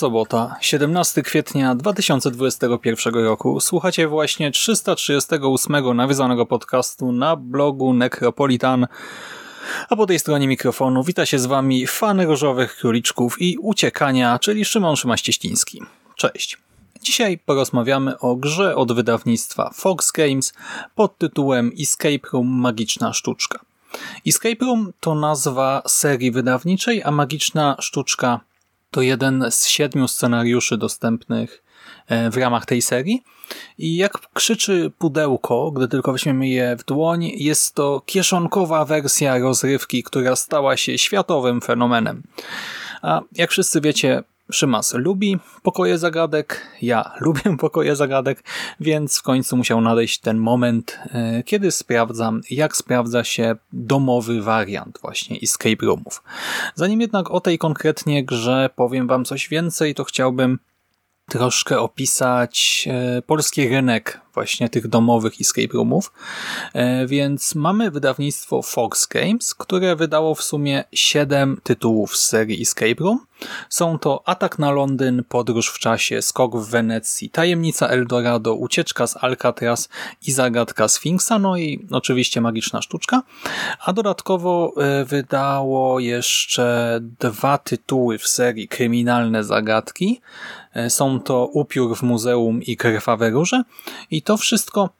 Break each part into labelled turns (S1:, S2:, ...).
S1: Sobota, 17 kwietnia 2021 roku. Słuchacie właśnie 338 nawiązanego podcastu na blogu Necropolitan. A po tej stronie mikrofonu wita się z wami fan różowych króliczków i uciekania, czyli Szymon Szymaścieściński. Cześć. Dzisiaj porozmawiamy o grze od wydawnictwa Fox Games pod tytułem Escape Room Magiczna Sztuczka. Escape Room to nazwa serii wydawniczej, a Magiczna Sztuczka to jeden z siedmiu scenariuszy dostępnych e, w ramach tej serii. I jak krzyczy pudełko, gdy tylko weźmiemy je w dłoń, jest to kieszonkowa wersja rozrywki, która stała się światowym fenomenem. A jak wszyscy wiecie, Szymas lubi pokoje zagadek, ja lubię pokoje zagadek, więc w końcu musiał nadejść ten moment, e, kiedy sprawdzam, jak sprawdza się domowy wariant właśnie escape roomów. Zanim jednak o tej konkretnie grze powiem wam coś więcej, to chciałbym troszkę opisać e, polski rynek właśnie tych domowych escape roomów. E, więc mamy wydawnictwo Fox Games, które wydało w sumie 7 tytułów z serii Escape Room. Są to Atak na Londyn, Podróż w czasie, Skok w Wenecji, Tajemnica Eldorado, Ucieczka z Alcatraz i Zagadka Sfinksa, no i oczywiście Magiczna Sztuczka. A dodatkowo e, wydało jeszcze dwa tytuły w serii Kryminalne Zagadki. E, są to Upiór w Muzeum i Krwawe Róże. I to wszystko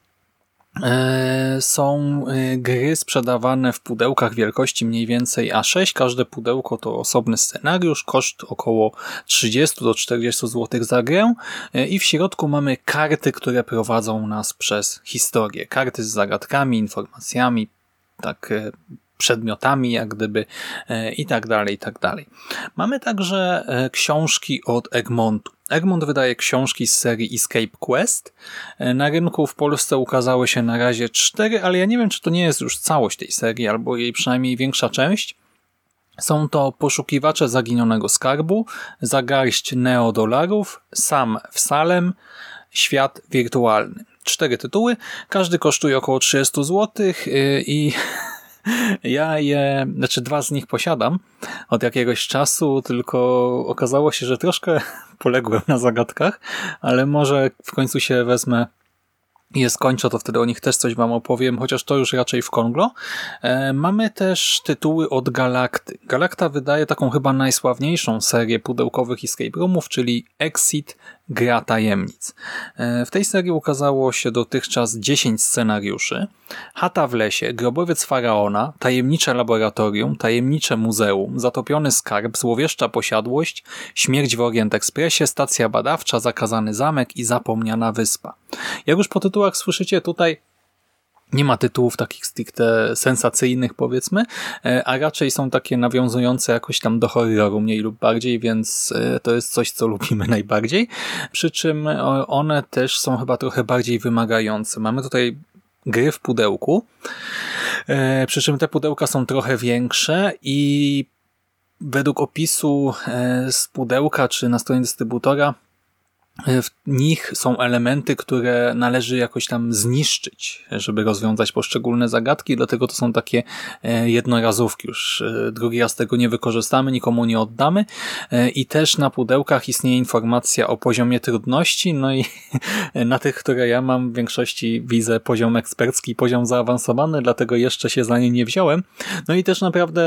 S1: e, są e, gry sprzedawane w pudełkach wielkości mniej więcej A6. Każde pudełko to osobny scenariusz, koszt około 30 do 40 zł za grę i w środku mamy karty, które prowadzą nas przez historię. Karty z zagadkami, informacjami, tak przedmiotami, jak gdyby e, i tak dalej, i tak dalej. Mamy także e, książki od Egmontu. Egmont wydaje książki z serii Escape Quest. E, na rynku w Polsce ukazały się na razie cztery, ale ja nie wiem, czy to nie jest już całość tej serii, albo jej przynajmniej większa część. Są to Poszukiwacze Zaginionego Skarbu, Za garść neodolarów, Sam w Salem, Świat Wirtualny. Cztery tytuły, każdy kosztuje około 30 zł i Ja je, znaczy dwa z nich posiadam od jakiegoś czasu, tylko okazało się, że troszkę poległem na zagadkach, ale może w końcu się wezmę je skończę, to wtedy o nich też coś wam opowiem, chociaż to już raczej w Konglo. E, mamy też tytuły od Galakty. Galakta wydaje taką chyba najsławniejszą serię pudełkowych escape roomów, czyli Exit Gra Tajemnic. E, w tej serii ukazało się dotychczas 10 scenariuszy. Chata w lesie, Grobowiec Faraona, Tajemnicze Laboratorium, Tajemnicze Muzeum, Zatopiony Skarb, Złowieszcza Posiadłość, Śmierć w Orient Expressie, Stacja Badawcza, Zakazany Zamek i Zapomniana Wyspa. Jak już po tytułach słyszycie tutaj nie ma tytułów takich stricte sensacyjnych, powiedzmy, e, a raczej są takie nawiązujące jakoś tam do horroru, mniej lub bardziej, więc e, to jest coś, co lubimy najbardziej. Przy czym e, one też są chyba trochę bardziej wymagające. Mamy tutaj gry w pudełku, przy czym te pudełka są trochę większe i według opisu z pudełka czy na stronie dystrybutora w nich są elementy, które należy jakoś tam zniszczyć, żeby rozwiązać poszczególne zagadki, dlatego to są takie e, jednorazówki. Już e, drugi raz tego nie wykorzystamy, nikomu nie oddamy e, i też na pudełkach istnieje informacja o poziomie trudności, no i na tych, które ja mam w większości widzę poziom ekspercki, poziom zaawansowany, dlatego jeszcze się za nie nie wziąłem. No i też naprawdę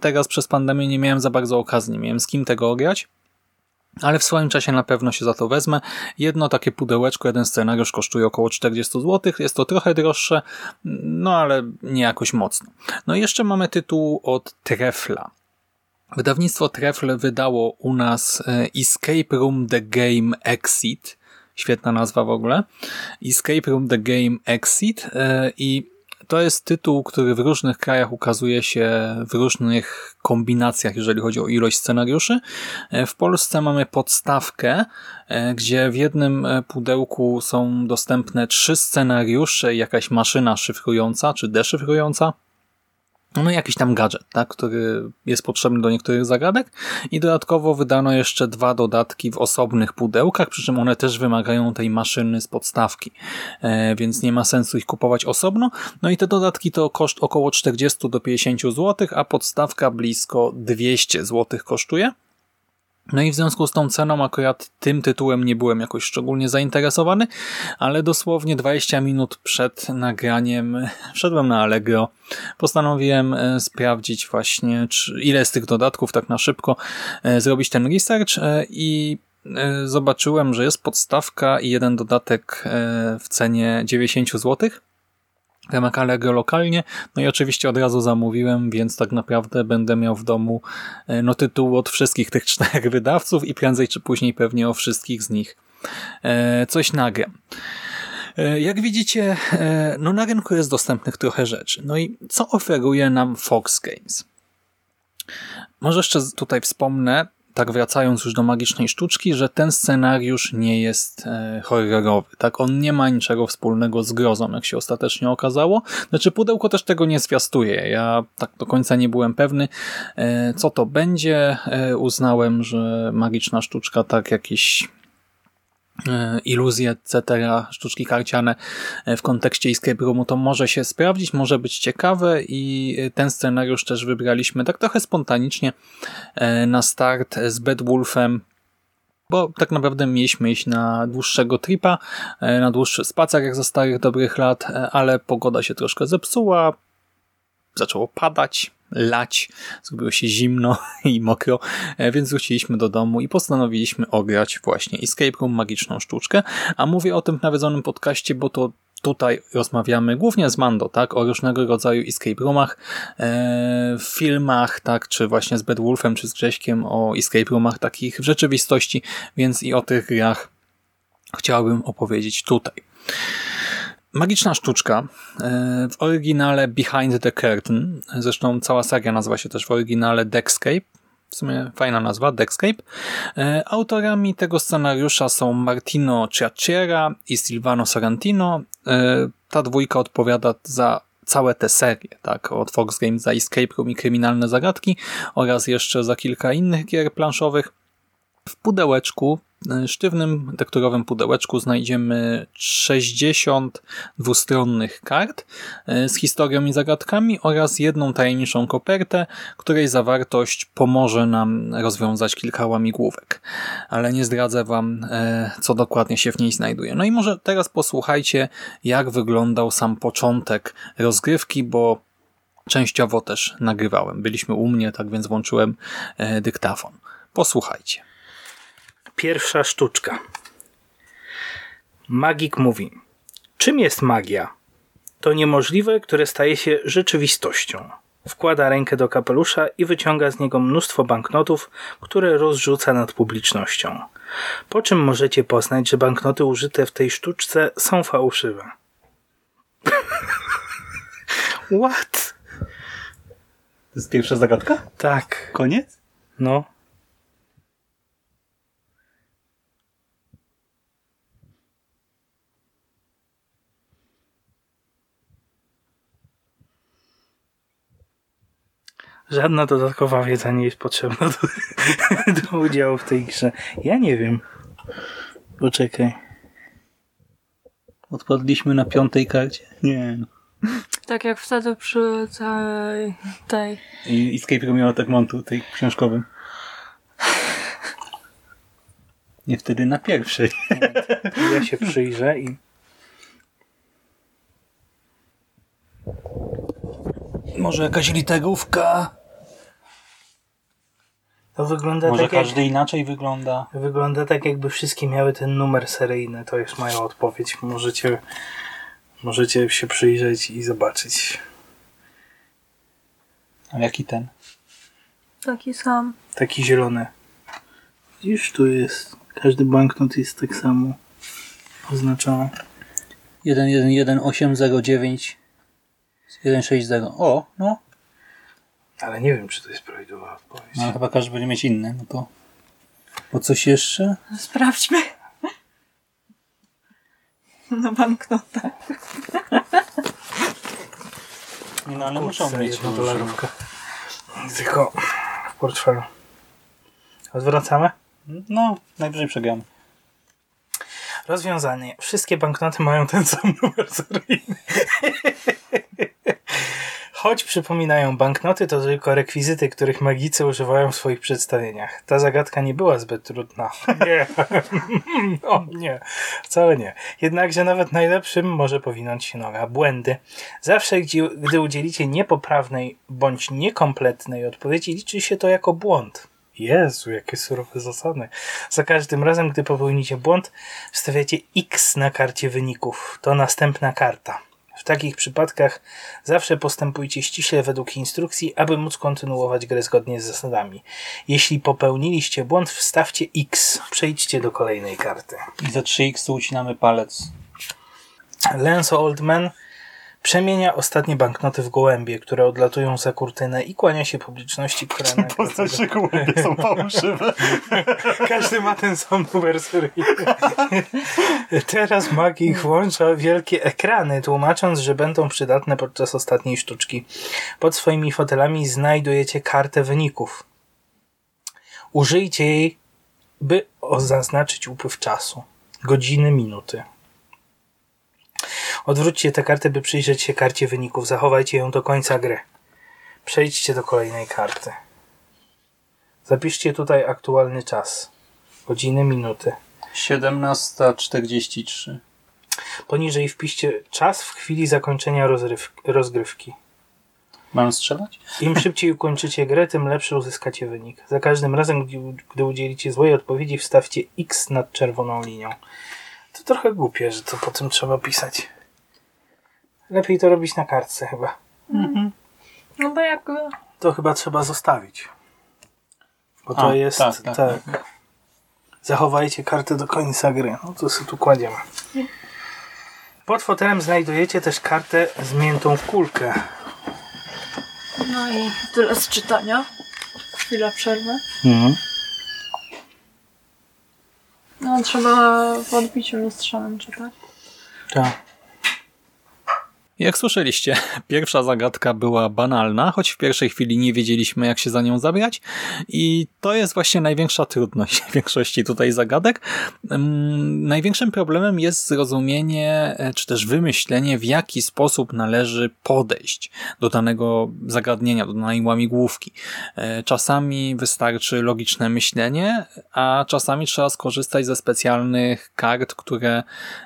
S1: teraz przez pandemię nie miałem za bardzo okazji, nie miałem z kim tego ograć. Ale w swoim czasie na pewno się za to wezmę. Jedno takie pudełeczko, jeden scenariusz kosztuje około 40 zł, jest to trochę droższe, no ale nie jakoś mocno. No i jeszcze mamy tytuł od Trefla. Wydawnictwo Trefl wydało u nas e, Escape Room The Game Exit, świetna nazwa w ogóle, Escape Room The Game Exit e, i to jest tytuł, który w różnych krajach ukazuje się w różnych kombinacjach, jeżeli chodzi o ilość scenariuszy. E, w Polsce mamy podstawkę, e, gdzie w jednym e, pudełku są dostępne trzy scenariusze, jakaś maszyna szyfrująca czy deszyfrująca no jakiś tam gadżet, tak, który jest potrzebny do niektórych zagadek i dodatkowo wydano jeszcze dwa dodatki w osobnych pudełkach, przy czym one też wymagają tej maszyny z podstawki, e, więc nie ma sensu ich kupować osobno. No i te dodatki to koszt około 40 do 50 zł, a podstawka blisko 200 zł kosztuje. No i w związku z tą ceną akurat tym tytułem nie byłem jakoś szczególnie zainteresowany, ale dosłownie 20 minut przed nagraniem wszedłem na Allegro. Postanowiłem e, sprawdzić właśnie ile z tych dodatków tak na szybko e, zrobić ten research e, i zobaczyłem, że jest podstawka i jeden dodatek w cenie 90 złotych temat Allegro lokalnie. No i oczywiście od razu zamówiłem, więc tak naprawdę będę miał w domu e, no, tytuł od wszystkich tych czterech wydawców i prędzej czy później pewnie o wszystkich z nich e, coś nagram. E, jak widzicie, no na rynku jest dostępnych trochę rzeczy. No i co oferuje nam Fox Games? Może jeszcze tutaj wspomnę, tak wracając już do magicznej sztuczki, że ten scenariusz nie jest e, horrorowy. Tak, on nie ma niczego wspólnego z grozą, jak się ostatecznie okazało. Znaczy pudełko też tego nie zwiastuje. Ja tak do końca nie byłem pewny, e, co to będzie. E, uznałem, że magiczna sztuczka tak jakiś iluzje, etc., sztuczki karciane e, w kontekście Escape Roomu, to może się sprawdzić, może być ciekawe i ten scenariusz też wybraliśmy tak trochę spontanicznie e, na start z Bedwulfem, bo tak naprawdę mieliśmy iść na dłuższego tripa, na dłuższy spacer jak za starych dobrych lat, ale pogoda się troszkę zepsuła, zaczęło padać, lać, zrobiło się zimno i mokro, e, więc wróciliśmy do domu i postanowiliśmy ograć właśnie Escape Room, magiczną sztuczkę, a mówię o tym w nawiedzonym podcaście, bo to tutaj rozmawiamy głównie z Mando, tak, o różnego rodzaju escape roomach, e, filmach, tak, czy właśnie z Bedwulfem, czy z Grześkiem o escape roomach takich w rzeczywistości, więc i o tych grach chciałbym opowiedzieć tutaj. Magiczna sztuczka. E, w oryginale Behind the Curtain. Zresztą cała seria nazywa się też w oryginale Deckscape. W sumie fajna nazwa, Deckscape. E, autorami tego scenariusza są Martino Ciacciera i Silvano Sorrentino. E, ta dwójka odpowiada za całe te serie, tak, od Fox Games za Escape Room i Kryminalne Zagadki oraz jeszcze za kilka innych gier planszowych. W pudełeczku sztywnym tekturowym pudełeczku znajdziemy 60 dwustronnych kart e, z historią i zagadkami oraz jedną tajemniczą kopertę, której zawartość pomoże nam rozwiązać kilka łamigłówek. Ale nie zdradzę wam, e, co dokładnie się w niej znajduje. No i może teraz posłuchajcie, jak wyglądał sam początek rozgrywki, bo częściowo też nagrywałem. Byliśmy u mnie, tak więc włączyłem e, dyktafon. Posłuchajcie.
S2: Pierwsza sztuczka. Magik mówi: Czym jest magia? To niemożliwe, które staje się rzeczywistością. Wkłada rękę do kapelusza i wyciąga z niego mnóstwo banknotów, które rozrzuca nad publicznością. Po czym możecie poznać, że banknoty użyte w tej sztuczce są fałszywe? What?
S1: To jest pierwsza zagadka?
S2: Tak.
S1: Koniec?
S2: No. Żadna dodatkowa wiedza nie jest potrzebna do, do udziału w tej grze. Ja nie wiem. Poczekaj.
S1: Odpadliśmy na piątej karcie? Nie. No.
S3: Tak jak wtedy przy całej tej...
S1: I Escape Room miała tak montu, tej książkowym. Nie wtedy na pierwszej.
S2: Ja się przyjrzę i...
S1: Może jakaś literówka?
S2: To wygląda
S1: Może
S2: tak jak,
S1: każdy inaczej wygląda.
S2: wygląda tak, jakby wszystkie miały ten numer seryjny. To jest moja odpowiedź. Możecie, możecie się przyjrzeć i zobaczyć.
S1: Ale jaki ten?
S3: Taki sam.
S2: Taki zielony. Widzisz, tu jest. Każdy banknot jest tak samo oznaczony.
S1: 111809 160. O, no.
S2: Ale nie wiem, czy to jest prawidłowa odpowiedź.
S1: no ale chyba każdy będzie mieć inny, no to. Bo coś jeszcze?
S3: Sprawdźmy. Na banknotach.
S1: Nie, no ale
S2: Kurczę,
S1: muszą mieć.
S2: jedna dolarówka. Tylko w portfelu. Odwracamy?
S1: No, najwyżej przegramy.
S2: Rozwiązanie. Wszystkie banknoty mają ten sam numer seryjny. Choć przypominają banknoty, to tylko rekwizyty, których magicy używają w swoich przedstawieniach. Ta zagadka nie była zbyt trudna. Nie. o nie. Wcale nie. Jednakże nawet najlepszym może powinąć się noga. Błędy. Zawsze, gdzie, gdy udzielicie niepoprawnej bądź niekompletnej odpowiedzi, liczy się to jako błąd. Jezu, jakie surowe zasady. Za każdym razem, gdy popełnicie błąd, wstawiacie X na karcie wyników. To następna karta. W takich przypadkach zawsze postępujcie ściśle według instrukcji, aby móc kontynuować grę zgodnie z zasadami. Jeśli popełniliście błąd, wstawcie X. Przejdźcie do kolejnej karty.
S1: I za 3x ucinamy palec.
S2: Lance Oldman przemienia ostatnie banknoty w gołębie, które odlatują za kurtynę i kłania się publiczności, która nagle...
S1: gołębie są fałszywe.
S2: Każdy ma ten sam numer seryjny. Teraz magik włącza wielkie ekrany, tłumacząc, że będą przydatne podczas ostatniej sztuczki. Pod swoimi fotelami znajdujecie kartę wyników. Użyjcie jej, by zaznaczyć upływ czasu. Godziny, minuty. Odwróćcie tę kartę, by przyjrzeć się karcie wyników. Zachowajcie ją do końca gry. Przejdźcie do kolejnej karty. Zapiszcie tutaj aktualny czas. Godziny, minuty.
S1: 17.43.
S2: Poniżej wpiszcie czas w chwili zakończenia rozgrywki.
S1: Mam strzelać?
S2: Im szybciej ukończycie grę, tym lepszy uzyskacie wynik. Za każdym razem, gdy, gdy udzielicie złej odpowiedzi, wstawcie X nad czerwoną linią. To trochę głupie, że to po tym trzeba pisać. Lepiej to robić na kartce chyba.
S3: No bo jak...
S2: To chyba trzeba zostawić. Bo to
S1: A,
S2: jest
S1: tak,
S2: tak,
S1: tak,
S2: Zachowajcie kartę do końca gry. No to sobie tu kładziemy. Pod fotelem znajdujecie też kartę zmiętą w kulkę.
S3: No i tyle z czytania. Chwila przerwy.
S2: Mhm.
S3: No trzeba w odbiciu lustrzane czytać.
S2: Tak.
S1: Jak słyszeliście, pierwsza zagadka była banalna, choć w pierwszej chwili nie wiedzieliśmy, jak się za nią zabrać. I to jest właśnie największa trudność większości tutaj zagadek. Um, największym problemem jest zrozumienie, e, czy też wymyślenie, w jaki sposób należy podejść do danego zagadnienia, do danej łamigłówki. E, Czasami wystarczy logiczne myślenie, a czasami trzeba skorzystać ze specjalnych kart, które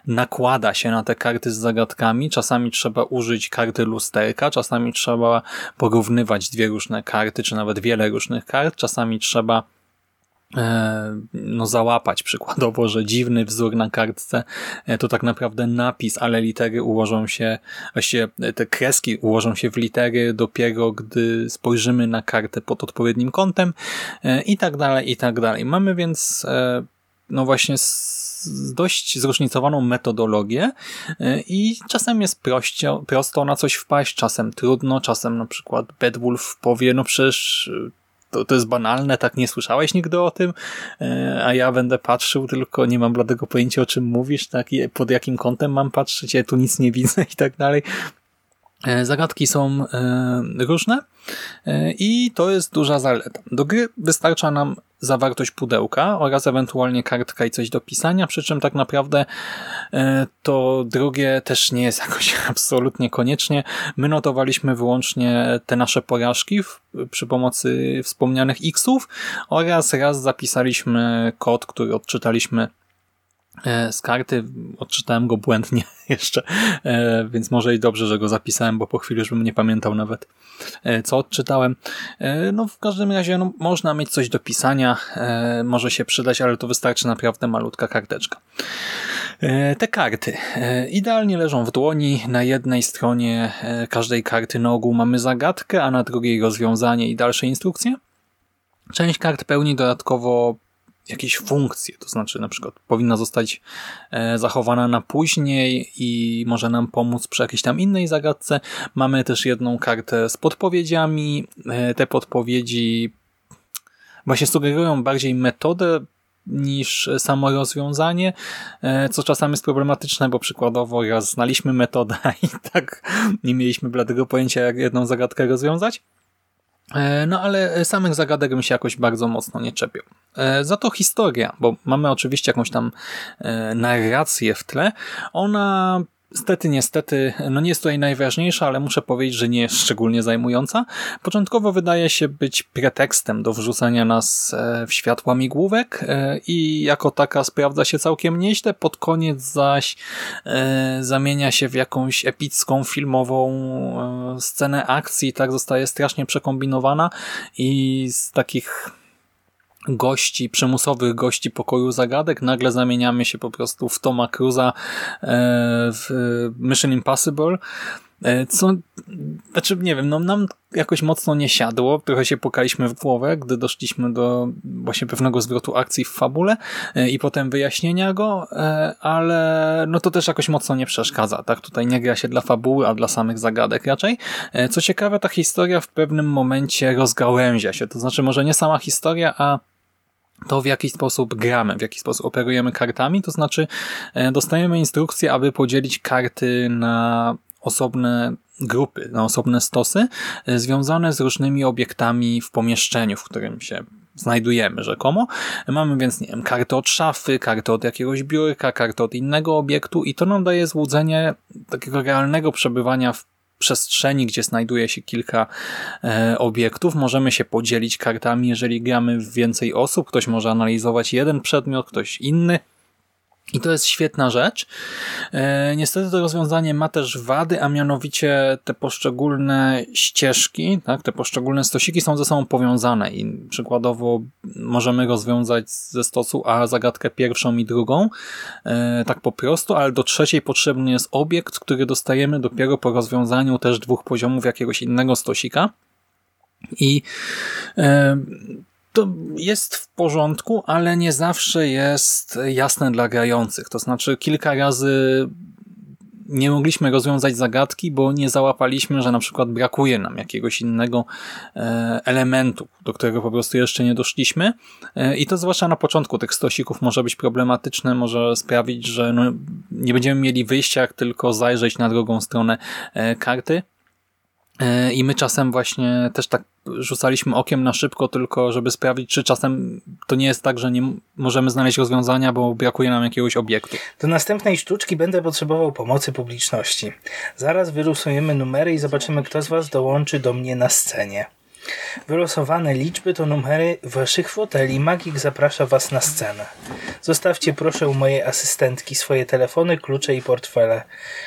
S1: nakłada się na te karty z zagadkami. Czasami trzeba użyć karty lusterka, czasami trzeba porównywać dwie różne karty, czy nawet wiele różnych kart, czasami trzeba e, no załapać przykładowo, że dziwny wzór na kartce e, to tak naprawdę napis, ale litery ułożą się, właściwie te kreski ułożą się w litery dopiero gdy spojrzymy na kartę pod odpowiednim kątem e, i tak dalej, i tak dalej. Mamy więc no właśnie dość zróżnicowaną metodologię i czasem jest prościo, prosto na coś wpaść, czasem trudno, czasem na przykład Bedwulf powie, no przecież to, to jest banalne, tak nie słyszałeś nigdy o tym, a ja będę patrzył, tylko nie mam bladego pojęcia o czym mówisz, tak, pod jakim kątem mam patrzeć, ja tu nic nie widzę i tak dalej. Zagadki są różne i to jest duża zaleta. Do gry wystarcza nam zawartość pudełka oraz ewentualnie kartka i coś do pisania, przy czym tak naprawdę to drugie też nie jest jakoś absolutnie koniecznie. My notowaliśmy wyłącznie te nasze porażki przy pomocy wspomnianych X-ów oraz raz zapisaliśmy kod, który odczytaliśmy e, z karty. Odczytałem go błędnie jeszcze, e, więc może i dobrze, że go zapisałem, bo po chwili już bym nie pamiętał nawet, e, co odczytałem. No w każdym razie no, można mieć coś do pisania, może się przydać, ale to wystarczy naprawdę malutka karteczka. Te karty idealnie leżą w dłoni. Na jednej stronie każdej karty na ogół mamy zagadkę, a na drugiej rozwiązanie i dalsze instrukcje. Część kart pełni dodatkowo jakieś funkcje, to znaczy na przykład powinna zostać e, zachowana na później i może nam pomóc przy jakiejś tam innej zagadce. Mamy też jedną kartę z podpowiedziami. E, te podpowiedzi właśnie sugerują bardziej metodę niż samo rozwiązanie, e, co czasami jest problematyczne, bo przykładowo raz znaliśmy metodę i tak nie mieliśmy bladego pojęcia, jak jedną zagadkę rozwiązać. E, no ale samych zagadek bym się jakoś bardzo mocno nie czepiał. E, za to historia, bo mamy oczywiście jakąś tam e, narrację w tle, ona Stety, niestety, no nie jest tutaj najważniejsza, ale muszę powiedzieć, że nie jest szczególnie zajmująca. Początkowo wydaje się być pretekstem do wrzucania nas w światła migłówek i jako taka sprawdza się całkiem nieźle. Pod koniec zaś zamienia się w jakąś epicką, filmową scenę akcji, tak zostaje strasznie przekombinowana i z takich gości, przymusowych gości pokoju zagadek, nagle zamieniamy się po prostu w Toma Cruza e, w Mission Impossible, e, co, znaczy nie wiem, no nam jakoś mocno nie siadło, trochę się pokaliśmy w głowę, gdy doszliśmy do właśnie pewnego zwrotu akcji w fabule e, i potem wyjaśnienia go, ale no to też jakoś mocno nie przeszkadza, tak? Tutaj nie gra się dla fabuły, a dla samych zagadek raczej. Co ciekawe, ta historia w pewnym momencie rozgałęzia się, to znaczy może nie sama historia, a to w jaki sposób gramy, w jaki sposób operujemy kartami, to znaczy e, dostajemy instrukcję, aby podzielić karty na osobne grupy, na osobne stosy e, związane z różnymi obiektami w pomieszczeniu, w którym się znajdujemy rzekomo. Mamy więc, nie wiem, kartę od szafy, kartę od jakiegoś biurka, kartę od innego obiektu i to nam daje złudzenie takiego realnego przebywania w przestrzeni, gdzie znajduje się kilka e, obiektów. Możemy się podzielić kartami, jeżeli gramy więcej osób. Ktoś może analizować jeden przedmiot, ktoś inny. I to jest świetna rzecz. E, niestety to rozwiązanie ma też wady, a mianowicie te poszczególne ścieżki, tak, te poszczególne stosiki są ze sobą powiązane i przykładowo możemy rozwiązać ze stosu A zagadkę pierwszą i drugą, e, tak po prostu, ale do trzeciej potrzebny jest obiekt, który dostajemy dopiero po rozwiązaniu też dwóch poziomów jakiegoś innego stosika. I e, to jest w porządku, ale nie zawsze jest jasne dla grających. To znaczy kilka razy nie mogliśmy rozwiązać zagadki, bo nie załapaliśmy, że na przykład brakuje nam jakiegoś innego e, elementu, do którego po prostu jeszcze nie doszliśmy. E, I to zwłaszcza na początku tych stosików może być problematyczne, może sprawić, że no nie będziemy mieli wyjścia, tylko zajrzeć na drugą stronę e, karty. I my czasem właśnie też tak rzucaliśmy okiem na szybko, tylko żeby sprawdzić, czy czasem to nie jest tak, że nie możemy znaleźć rozwiązania, bo brakuje nam jakiegoś obiektu.
S2: Do następnej sztuczki będę potrzebował pomocy publiczności. Zaraz wyrusujemy numery i zobaczymy, kto z Was dołączy do mnie na scenie. Wylosowane liczby to numery waszych foteli. Magik zaprasza was na scenę. Zostawcie proszę u mojej asystentki swoje telefony, klucze i portfele.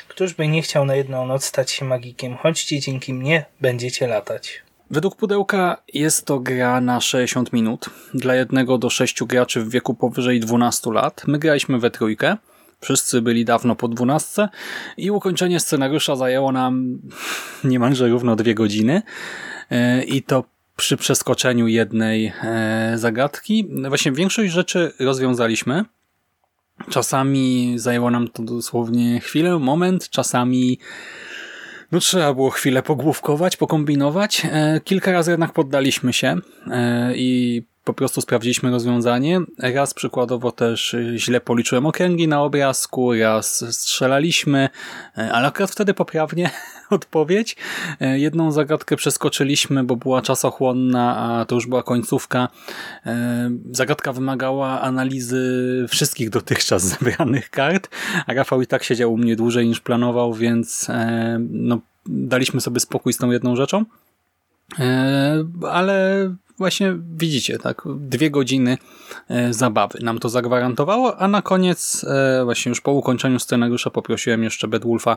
S2: Któż by nie chciał na jedną noc stać się magikiem? Chodźcie, dzięki mnie będziecie latać.
S1: Według pudełka jest to gra na 60 minut dla jednego do sześciu graczy w wieku powyżej 12 lat. My graliśmy we trójkę. Wszyscy byli dawno po 12 i ukończenie scenariusza zajęło nam niemalże równo dwie godziny. E, I to przy przeskoczeniu jednej e, zagadki. Właśnie większość rzeczy rozwiązaliśmy. Czasami zajęło nam to dosłownie chwilę, moment, czasami no trzeba było chwilę pogłówkować, pokombinować. E, kilka razy jednak poddaliśmy się i po prostu sprawdziliśmy rozwiązanie. Raz przykładowo też źle policzyłem okręgi na obrazku, raz strzelaliśmy, e, ale akurat wtedy poprawnie odpowiedź. Jedną zagadkę przeskoczyliśmy, bo była czasochłonna, a to już była końcówka. Zagadka wymagała analizy wszystkich dotychczas zebranych kart, a Rafał i tak siedział u mnie dłużej niż planował, więc no, daliśmy sobie spokój z tą jedną rzeczą. E, ale właśnie widzicie, tak, dwie godziny e, zabawy nam to zagwarantowało, a na koniec, e, właśnie już po ukończeniu scenariusza poprosiłem jeszcze Bedwulfa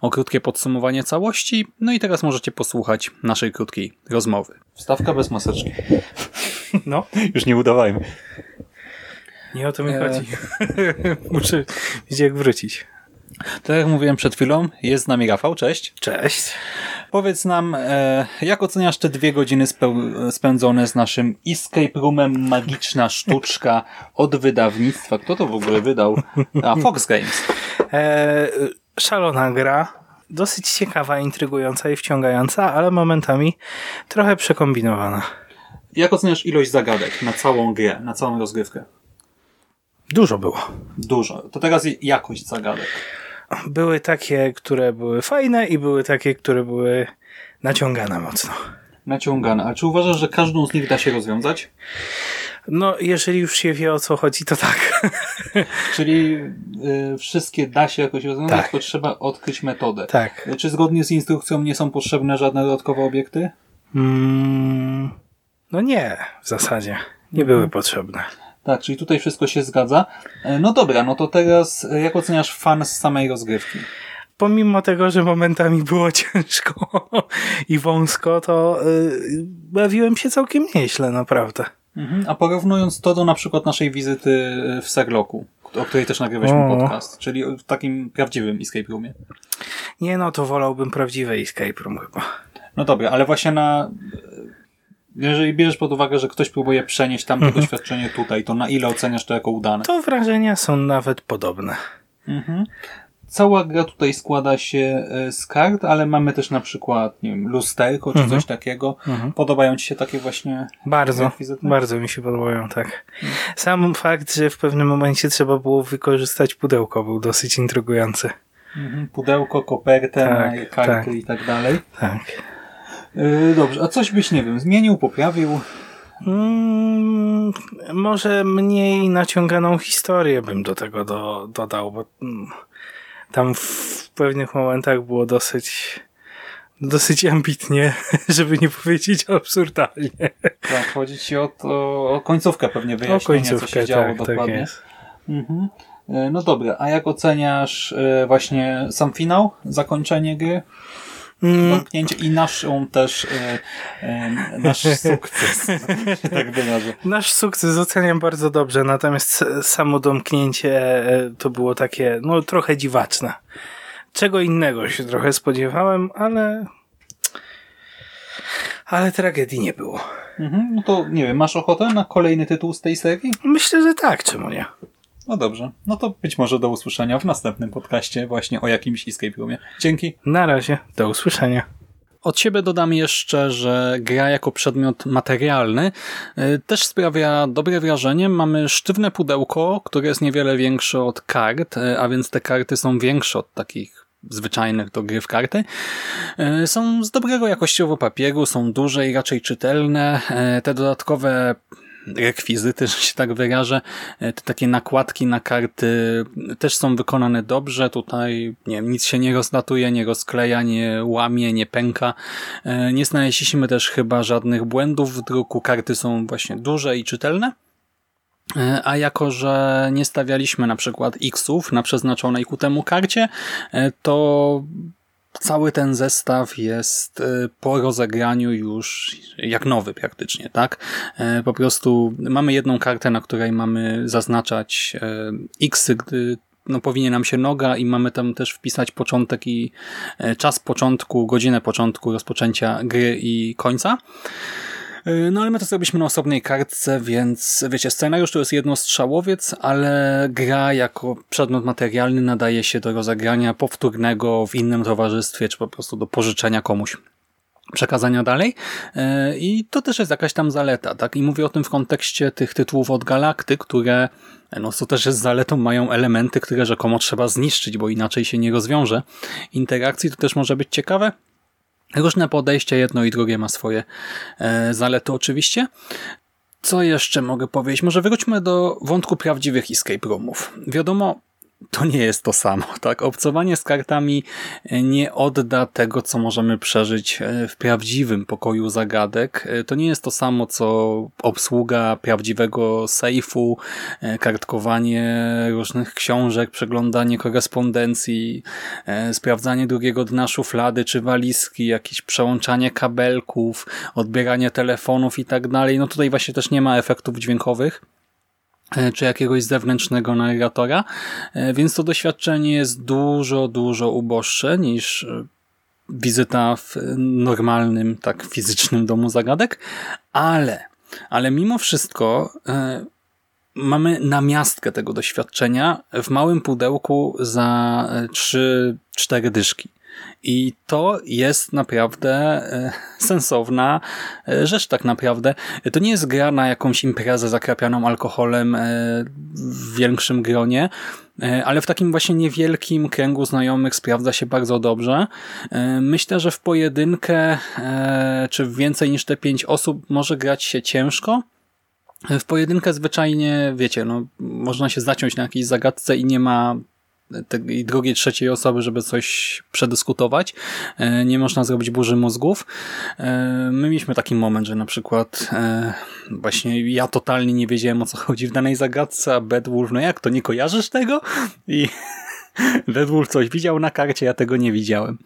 S1: o krótkie podsumowanie całości, no i teraz możecie posłuchać naszej krótkiej rozmowy. Wstawka bez maseczki.
S2: No,
S1: Już nie udawajmy.
S2: nie o to mi
S1: E.
S2: chodzi. Muszę wiedzieć jak wrócić.
S1: Tak jak mówiłem przed chwilą, jest z nami Rafał, cześć.
S2: Cześć.
S1: Powiedz nam, e, jak oceniasz te dwie godziny spędzone z naszym escape roomem Magiczna Sztuczka od wydawnictwa? Kto to w ogóle wydał? A, Fox Games.
S2: E, szalona gra. Dosyć ciekawa, intrygująca i wciągająca, ale momentami trochę przekombinowana.
S1: Jak oceniasz ilość zagadek na całą grę, na całą rozgrywkę?
S2: Dużo było.
S1: Dużo. To teraz jakość zagadek.
S2: Były takie, które były fajne i były takie, które były naciągane mocno.
S1: Naciągane. A czy uważasz, że każdą z nich da się rozwiązać?
S2: No, jeżeli już się wie o co chodzi, to tak.
S1: Czyli y, wszystkie da się jakoś rozwiązać,
S2: Tak.
S1: tylko trzeba odkryć metodę.
S2: tak.
S1: Y, Czy zgodnie z instrukcją nie są potrzebne żadne dodatkowe obiekty?
S2: Mm, no nie, w zasadzie. Nie były potrzebne.
S1: Tak, czyli tutaj wszystko się zgadza. E, No dobra, no to teraz e, jak oceniasz fan z samej rozgrywki?
S2: Pomimo tego, że momentami było ciężko i wąsko, to y, bawiłem się całkiem nieźle, naprawdę.
S1: Mhm. A porównując to do na przykład naszej wizyty w Serloku, o której też nagrywaliśmy
S2: O.
S1: podcast, czyli w takim prawdziwym escape roomie.
S2: Nie no, to wolałbym prawdziwe escape room chyba.
S1: No dobra, ale właśnie na... Jeżeli bierzesz pod uwagę, że ktoś próbuje przenieść tamto
S2: Mhm.
S1: doświadczenie tutaj, to na ile oceniasz to jako udane?
S2: To wrażenia są nawet podobne.
S1: Mhm. Cała gra tutaj składa się e, z kart, ale mamy też na przykład, nie wiem, lusterko czy
S2: Mhm.
S1: coś takiego.
S2: Mhm.
S1: Podobają Ci się takie właśnie
S2: Bardzo, bardzo mi się podobają, tak. Sam fakt, że w pewnym momencie trzeba było wykorzystać pudełko był dosyć intrygujący.
S1: Mhm, pudełko, kopertę,
S2: Tak,
S1: karty
S2: tak.
S1: i tak dalej.
S2: Tak.
S1: Yy, dobrze, a coś byś, nie wiem, zmienił, poprawił?
S2: Mm, może mniej naciąganą historię bym do tego do, dodał, bo mm, tam w pewnych momentach było dosyć dosyć ambitnie, żeby nie powiedzieć absurdalnie.
S1: Tak, chodzi Ci o, to, o końcówkę pewnie
S2: O
S1: wyjaśnienia, co się
S2: końcówkę,
S1: działo
S2: tak, tak
S1: dokładnie.
S2: jest.
S1: Mhm. Yy, No dobra, a jak oceniasz yy, właśnie sam finał, zakończenie gry,
S2: Mm,
S1: zamknięcie i naszą też, yy, yy, nasz sukces, się tak wyrażę.
S2: Nasz sukces oceniam bardzo dobrze, natomiast samo domknięcie e, to było takie, no trochę dziwaczne. Czego innego się trochę spodziewałem, ale ale tragedii nie było.
S1: Mhm, no to nie wiem, masz ochotę na kolejny tytuł z tej serii?
S2: Myślę, że tak, czemu nie?
S1: No dobrze, no to być może do usłyszenia w następnym podcaście właśnie o jakimś escape roomie. Dzięki.
S2: Na razie, do usłyszenia.
S1: Od siebie dodam jeszcze, że gra jako przedmiot materialny y, też sprawia dobre wrażenie. Mamy sztywne pudełko, które jest niewiele większe od kart, y, a więc te karty są większe od takich zwyczajnych do gry w karty. Y, Są z dobrego jakościowo papieru, są duże i raczej czytelne. Te dodatkowe rekwizyty, że się tak wyrażę, y, te takie nakładki na karty też są wykonane dobrze. Tutaj nie wiem, nic się nie rozlatuje, nie rozkleja, nie łamie, nie pęka. Y, Nie znaleźliśmy też chyba żadnych błędów w druku. Karty są właśnie duże i czytelne. E, A jako, że nie stawialiśmy na przykład X-ów na przeznaczonej ku temu karcie, e, to cały ten zestaw jest e, po rozegraniu już jak nowy praktycznie, tak? E, Po prostu mamy jedną kartę, na której mamy zaznaczać e, X, gdy no, powinie nam się noga i mamy tam też wpisać początek i czas początku, godzinę początku rozpoczęcia gry i końca. Yy, No ale my to zrobiliśmy na osobnej kartce, więc wiecie, scenariusz to jest jednostrzałowiec, ale gra jako przedmiot materialny nadaje się do rozegrania powtórnego w innym towarzystwie, czy po prostu do pożyczenia komuś przekazania dalej. Yy, I to też jest jakaś tam zaleta, tak? I mówię o tym w kontekście tych tytułów od Galakty, które, no co też jest zaletą, mają elementy, które rzekomo trzeba zniszczyć, bo inaczej się nie rozwiąże interakcji. To też może być ciekawe. Różne podejście, jedno i drugie ma swoje e, zalety oczywiście. Co jeszcze mogę powiedzieć? Może wróćmy do wątku prawdziwych escape roomów. Wiadomo, to nie jest to samo. Tak? Obcowanie z kartami nie odda tego, co możemy przeżyć e, w prawdziwym pokoju zagadek. E, to nie jest to samo, co obsługa prawdziwego sejfu, e, kartkowanie różnych książek, przeglądanie korespondencji, sprawdzanie drugiego dna szuflady czy walizki, jakieś przełączanie kabelków, odbieranie telefonów i tak dalej. No tutaj właśnie też nie ma efektów dźwiękowych czy jakiegoś zewnętrznego narratora, e, więc to doświadczenie jest dużo, dużo uboższe niż e, wizyta w normalnym, tak fizycznym domu zagadek, ale, ale mimo wszystko mamy namiastkę tego doświadczenia w małym pudełku za 3-4 dyszki. I to jest naprawdę e, sensowna e, rzecz tak naprawdę. To nie jest gra na jakąś imprezę zakrapianą alkoholem e, w większym gronie, ale w takim właśnie niewielkim kręgu znajomych sprawdza się bardzo dobrze. Myślę, że w pojedynkę czy więcej niż te pięć osób może grać się ciężko, w pojedynkę zwyczajnie, wiecie, no, można się zaciąć na jakiejś zagadce i nie ma tej drugiej, trzeciej osoby, żeby coś przedyskutować. E, nie można zrobić burzy mózgów. E, my mieliśmy taki moment, że na przykład e, właśnie ja totalnie nie wiedziałem o co chodzi w danej zagadce, a Bedwulf, no jak to, nie kojarzysz tego? I Bedwulf coś widział na karcie, ja tego nie widziałem.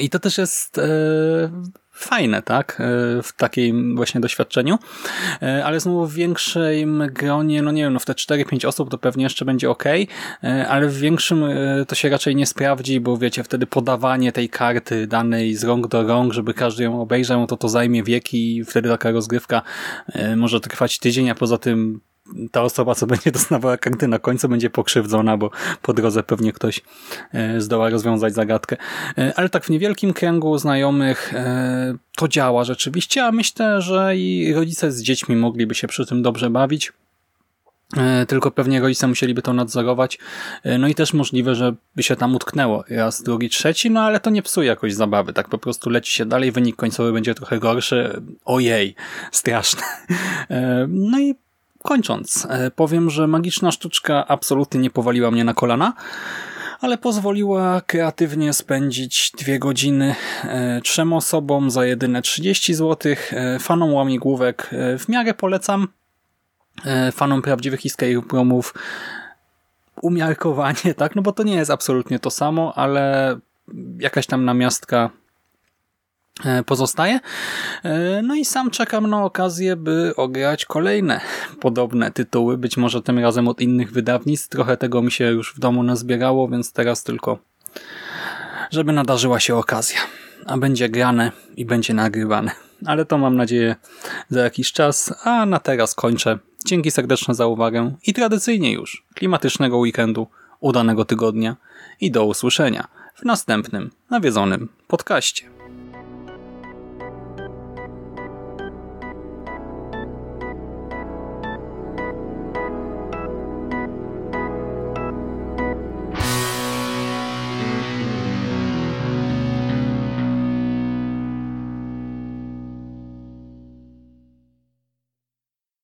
S1: I to też jest fajne, tak, e, w takim właśnie doświadczeniu, e, ale znowu w większym gronie, no nie wiem, no w te 4-5 osób to pewnie jeszcze będzie ok, e, ale w większym to się raczej nie sprawdzi, bo wiecie, wtedy podawanie tej karty danej z rąk do rąk, żeby każdy ją obejrzał, no to to zajmie wieki i wtedy taka rozgrywka może trwać tydzień, a poza tym ta osoba, co będzie dostawała karty na końcu, będzie pokrzywdzona, bo po drodze pewnie ktoś e, zdoła rozwiązać zagadkę. E, ale tak w niewielkim kręgu znajomych e, to działa rzeczywiście, a myślę, że i rodzice z dziećmi mogliby się przy tym dobrze bawić. Tylko pewnie rodzice musieliby to nadzorować. No i też możliwe, że by się tam utknęło raz, drugi, trzeci, no ale to nie psuje jakoś zabawy. Tak po prostu leci się dalej, wynik końcowy będzie trochę gorszy. Ojej, straszne. No i Kończąc, e, powiem, że magiczna sztuczka absolutnie nie powaliła mnie na kolana, ale pozwoliła kreatywnie spędzić dwie godziny e, trzem osobom za jedyne 30 zł. E, fanom łamigłówek w miarę polecam. Fanom prawdziwych escape roomów umiarkowanie, tak? No bo to nie jest absolutnie to samo, ale jakaś tam namiastka pozostaje. E, no i sam czekam na okazję, by ograć kolejne podobne tytuły, być może tym razem od innych wydawnictw. Trochę tego mi się już w domu nazbierało, więc teraz tylko żeby nadarzyła się okazja. A będzie grane i będzie nagrywane. Ale to mam nadzieję za jakiś czas, a na teraz kończę. Dzięki serdeczne za uwagę i tradycyjnie już klimatycznego weekendu, udanego tygodnia i do usłyszenia w następnym nawiedzonym podcaście.